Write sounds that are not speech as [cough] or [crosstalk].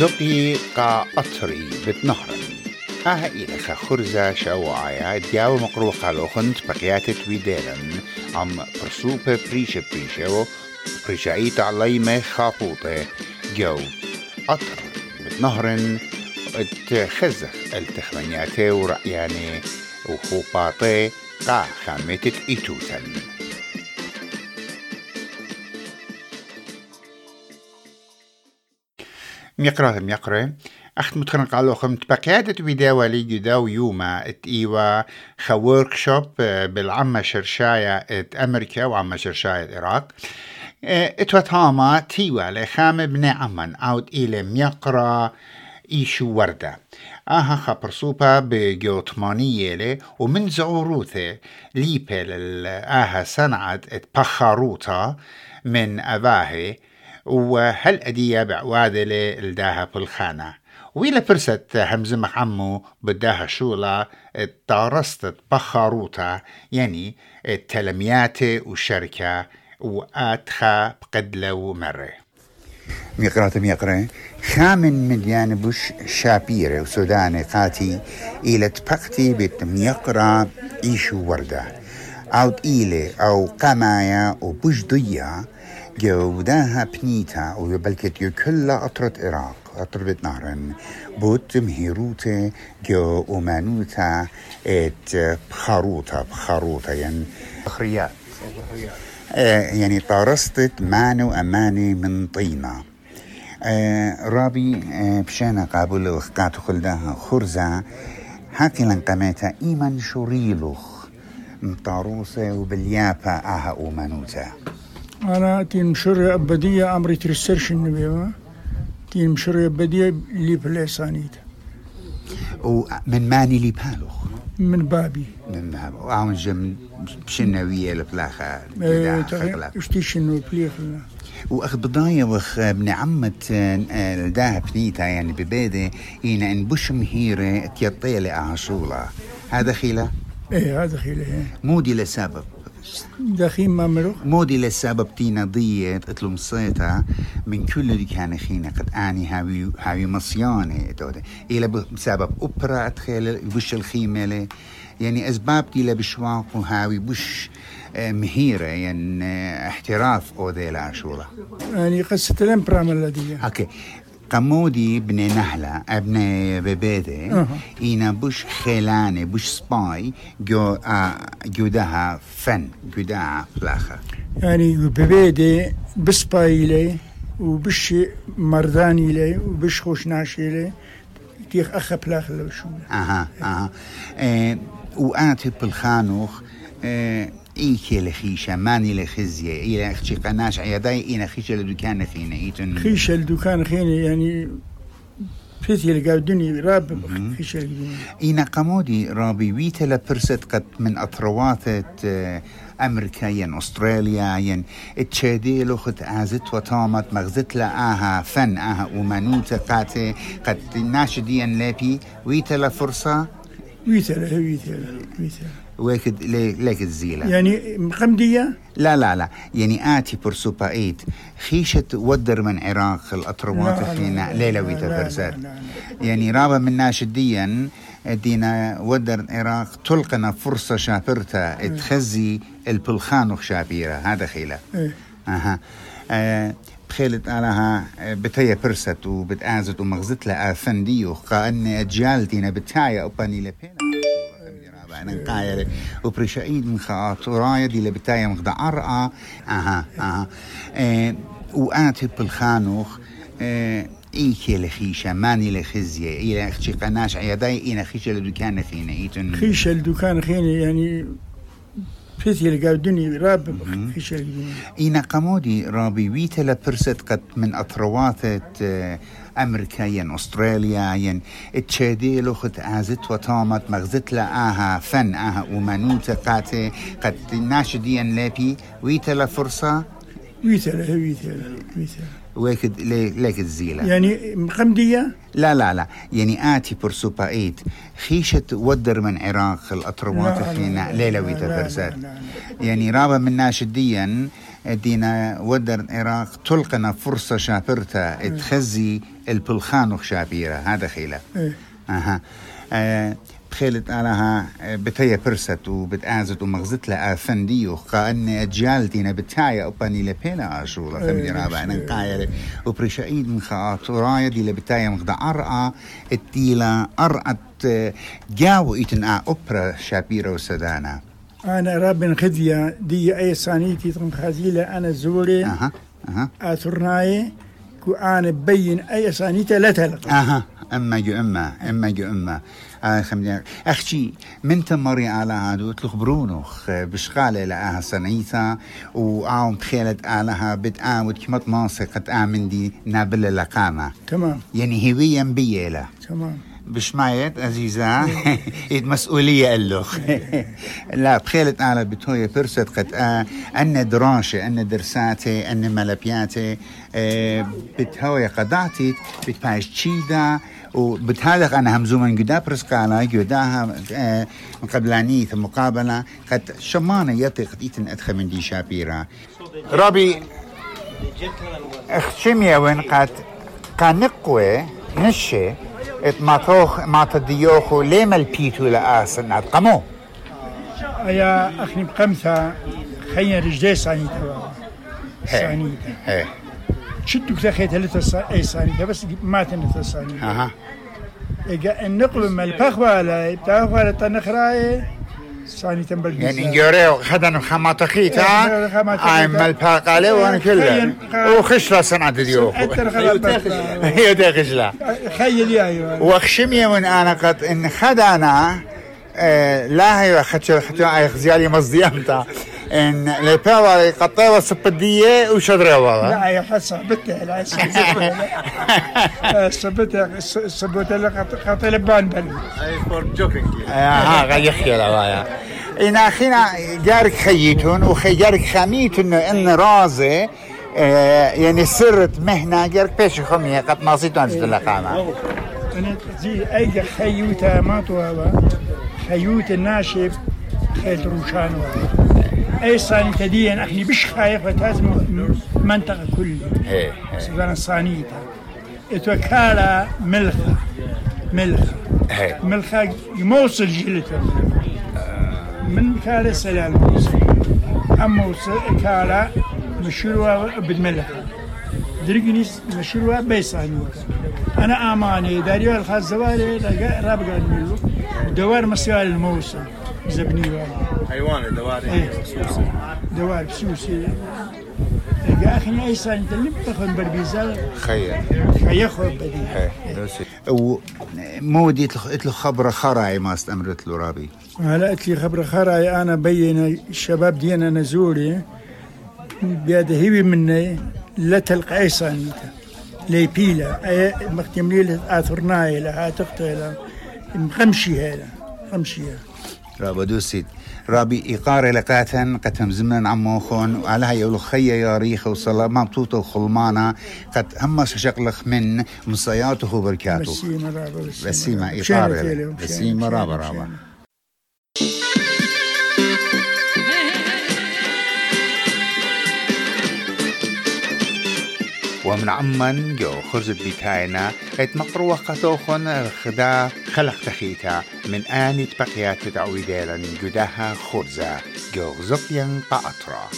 زقي قا أطري بتنهرن آها إلخ خرزة شواعيا دياو مقروقة لوخنت بقياتت ويديرن عم برسوبة بريشة بريشة بريشايت عليمة خاطوطة جو أطر بتنهرن تخزخ التخمنياتي ورأياني وخوباطي قا خامتت إيتوتن ميقرا ميقرا. أخت متخنق على خمت بقيادة فيديو لي جداو يوما. إت إيوا خا وركشوب بالعمة شرشاية إت أمريكا وعمة شرشاية العراق إت وتاما تيوا لخام ابن عمان. أوت إلى ميقرا إيشو وردة. آها خبر سوبا بجوتمانية لي ومن زعوروثة ليبل آها صنعت إت بخاروتا من أباهي. وهل أدية بعوادلة الداها بالخانة ويلا فرست همزة محمو بداها شولا تارست بخاروتا يعني التلميات والشركة وآتخا بقدلة ومرة. ميقرات ميقرة. خامن مليان بوش شابيرة وسوداني قاتي إلى تبقتي بيت ميقرا إيشو وردة. أو إيلي أو قمايا وبوش ضيا جوداها بنيتا ويبلكت يكلا أطرة إراق أطرة نهرن بوت مهيروتا جو أمانوتا إت بخاروتا بخاروتا يعني بخريات آه يعني طارستت مانو أماني من طينة آه رابي آه بشانا قابل وخقات خلداها خرزة. هاكي لنقميتا إيمان شوريلوخ. مطاروسة وباليابا آها أمانوتا. أنا تين مشر أبدية عمري ترسرش النبي تين مشر أبدية اللي بلسانيت. ومن ماني لي بالوخ من بابي. من باب وعم جم بشنوية لفلاخة إشتي شنو بليخ واخ بضايا واخ ابن عمة الداها بنيتا يعني ببيدة إينا إن بش مهيرة تيطيلة أعشولا هذا خيلة؟ إيه هذا خيلة مودي لسبب. دخيل ما مروخ مودي للسبب تينا له مصيتا من كل اللي كان خينا قد اني هاوي هاوي مصيانة دوده إلى بسبب أوبرا أتخيل بش الخيمة لي يعني أسباب تيلا بشواق وهاوي بش مهيرة يعني احتراف أو ذي العشورة يعني قصة الامبرام الذي أوكي قمودي بن نهلة ابن ببيدة. إينا بوش خيلانة بوش سباي جو آه جودها فن جودها فلاخة يعني ببيدي بسباي لي وبش مرداني لي وبش خوش ناشي لي تيخ أخ بلاخ لو شو أها أها. آه وآتي بالخانوخ آه إيكي لخيشة ماني لخزية إلى أختي قناش عياداي إينا خيشة لدكان خينا إيتن خيشة الدكان خيني يعني اللي قاعدوني راب خيشة الدنيا. إينا قمودي رابي ويتا لبرست قد من أطرواتة آه، أمريكا ين أستراليا ين إتشادي لخت عازت وطامت مغزت لآها فن آها ومانوتا قاتي قد ناشدين لابي ويتا لفرصة ويتلا ويتلا ويتلا ويكد لي- ليك الزيلة يعني مقمدية؟ لا لا لا. يعني آتي برسوبا إيت. خيشة ودر من عراق الأطروات لا، ليلة ويتا لا، يعني رابا من ناشديا دينا ودر العراق تلقنا فرصة شابرتا تخزي البلخانوخ شابيرة. هذا خيلة. إيه. أها. آه بخيلت علىها بتايا برست وبتآزت ومغزت لها فنديو قان أجيال دينا بتايا أباني لبينا. أنا قايل وبرشايد من خاطرايا دي لبتايا مخدا أرقى أها أها. آه وآتي بالخانوخ آه إيكي لخيشة ماني لخزية إلى أختي قناش عياداي إينا خيشة لدكان خينا إيتن. خيشة الدكان خيني يعني فيتي اللي قاعدوني راب خيشة الدنيا إينا قمودي رابي ويتا لبرست قد من أطرواتة آه، أمريكا ين أستراليا ين اتشادي لخت عازت وطامت مغزت لآها فن آها ومانوتا قاتي قد ناشدين لابي ويتا لفرصة ويتلا ويتلا ويتلا ويكد ليك الزيلة يعني مقمدية لا لا لا. يعني آتي برسوبا إيت. خيشة ودر من عراق لا، فينا لا، لا. يعني رابا من ناشديا دينا ودر العراق تلقنا فرصة شابرتا تخزي البلخانوخ شابيرة. هذا خيلة. إيه. أها. آه بخيلت علىها بتيا برست وبتأزت ومغزت لها أفندي وقان أجيالتينا بتايا أباني لبينا أشولا خمدي إيه، رابع مش- نقايا وبرشايد من خاط ورايا دي لبتايا مغدا أرقى التيلا أرقت آه، جاو إيتن آ أوبرا شابيرا وسدانا. أنا رابن خذية دي أي صانيتي تنخزيلة أنا زوري. أها أها. آثرناي كو أنا بين أي صانيتة لا تلقى. أها أما جو أما أما جو أما. آه أختي من تمري على هادو؟ تلخبرونوخ بشغالة لها سنيتا وعاوم بخيلت علىها بتآمد كمت ماسي قد آمن دي نابل لقامة. تمام. يعني هوية بيلا تمام. بشمايت عزيزة. [laughs] [laughs] إيد مسؤولية قالوخ [laughs] لا بخيلت على بتوية قد آه أن دراشة أن درساتي أن ملبياتي آه بتهوية قدعتي بتباش تشيدا. وبتهالق أنا همزومن قدا برسقالا قداها آه قبلانية مقابلة. قد شمانة يطي قد إيتن أدخل من دي شابيرا ربي اخشميا وين قد كان نقوى نشي ات ماتوخ ما تديوخو ليما البيتو لآسن قمو أيا أخني بقمثة خير رجلي صانيتة إيه شدو كذا خيت هلتا أي صانيتة بس ما تنتا صانيتة أها النقل من البخوالة بتاخوالة تنخراي صانيتة بالبيزا يعني نجوريو خدن خماتخيتا إيه، خماتخيتا. اي مالباقالي وأنا كله ديوخو أنت الخلاص هي دي خشلا خيل يا واخشميا من آنا قد ان خدانا آه، لا هي خدشة خدشة اي خزيالي مصديامتا إن لباوا قطيوة سبدية وشدري والله لا يا حسن بتها لا سبتها سبتها لك قتل بان بل ها غا يحكي لا إن أخينا جارك خيتون وخي جارك خميتون إن رازي آه، يعني سرت مهنة جارك بيش خمية قد ناصيتون عند اللقامة أنا زي أي خيوتة ما توابا خيوت الناشف خيل روشان أي صاني تدين أخني بش خايف وتازم منطقة كلها سبحان صانيتها اتوكالا ملخة ملخة. ملخة يموصل جلته من كالا سلال موصل. أما وصل- كالا مشروع بالملخة درقني مشروع بيصانيوكا أنا أماني داريو الخاص زوالي رابقا الملو دوار مسيال الموصل زبني والي حيوان دواري إيه. دوار بسوسي. لقى أخني أي صاني تلم تاخذ بربيزال خير. خيخو بدي إيه. ومودي اتلو خبرة خراي ما استمرت له رابي؟ هلا قلت لي خبر خراي أنا بين الشباب دينا نزولي بيد هيوي مني لا تلقى أي صانيتا لي بيلا أي مختملي له آثرناي لها تقتل مخمشي هذا خمشي رابا دوسيت رابي إيقار لقاتا قد زمن عموخون وعلى هاي خيا يا ريخ وصلا ما بطوطة وخلمانا قد هم شقلخ من مصياته وبركاته. بسيمة رابا بسيمة إيقار بسيمة رابا رابا. ومن عمان جو خرز بيتاينا ات مقروة قطوخن خدا خلق تخيتا من آني بقيات تعويدالا جداها خرزة جو زقيا قاطرة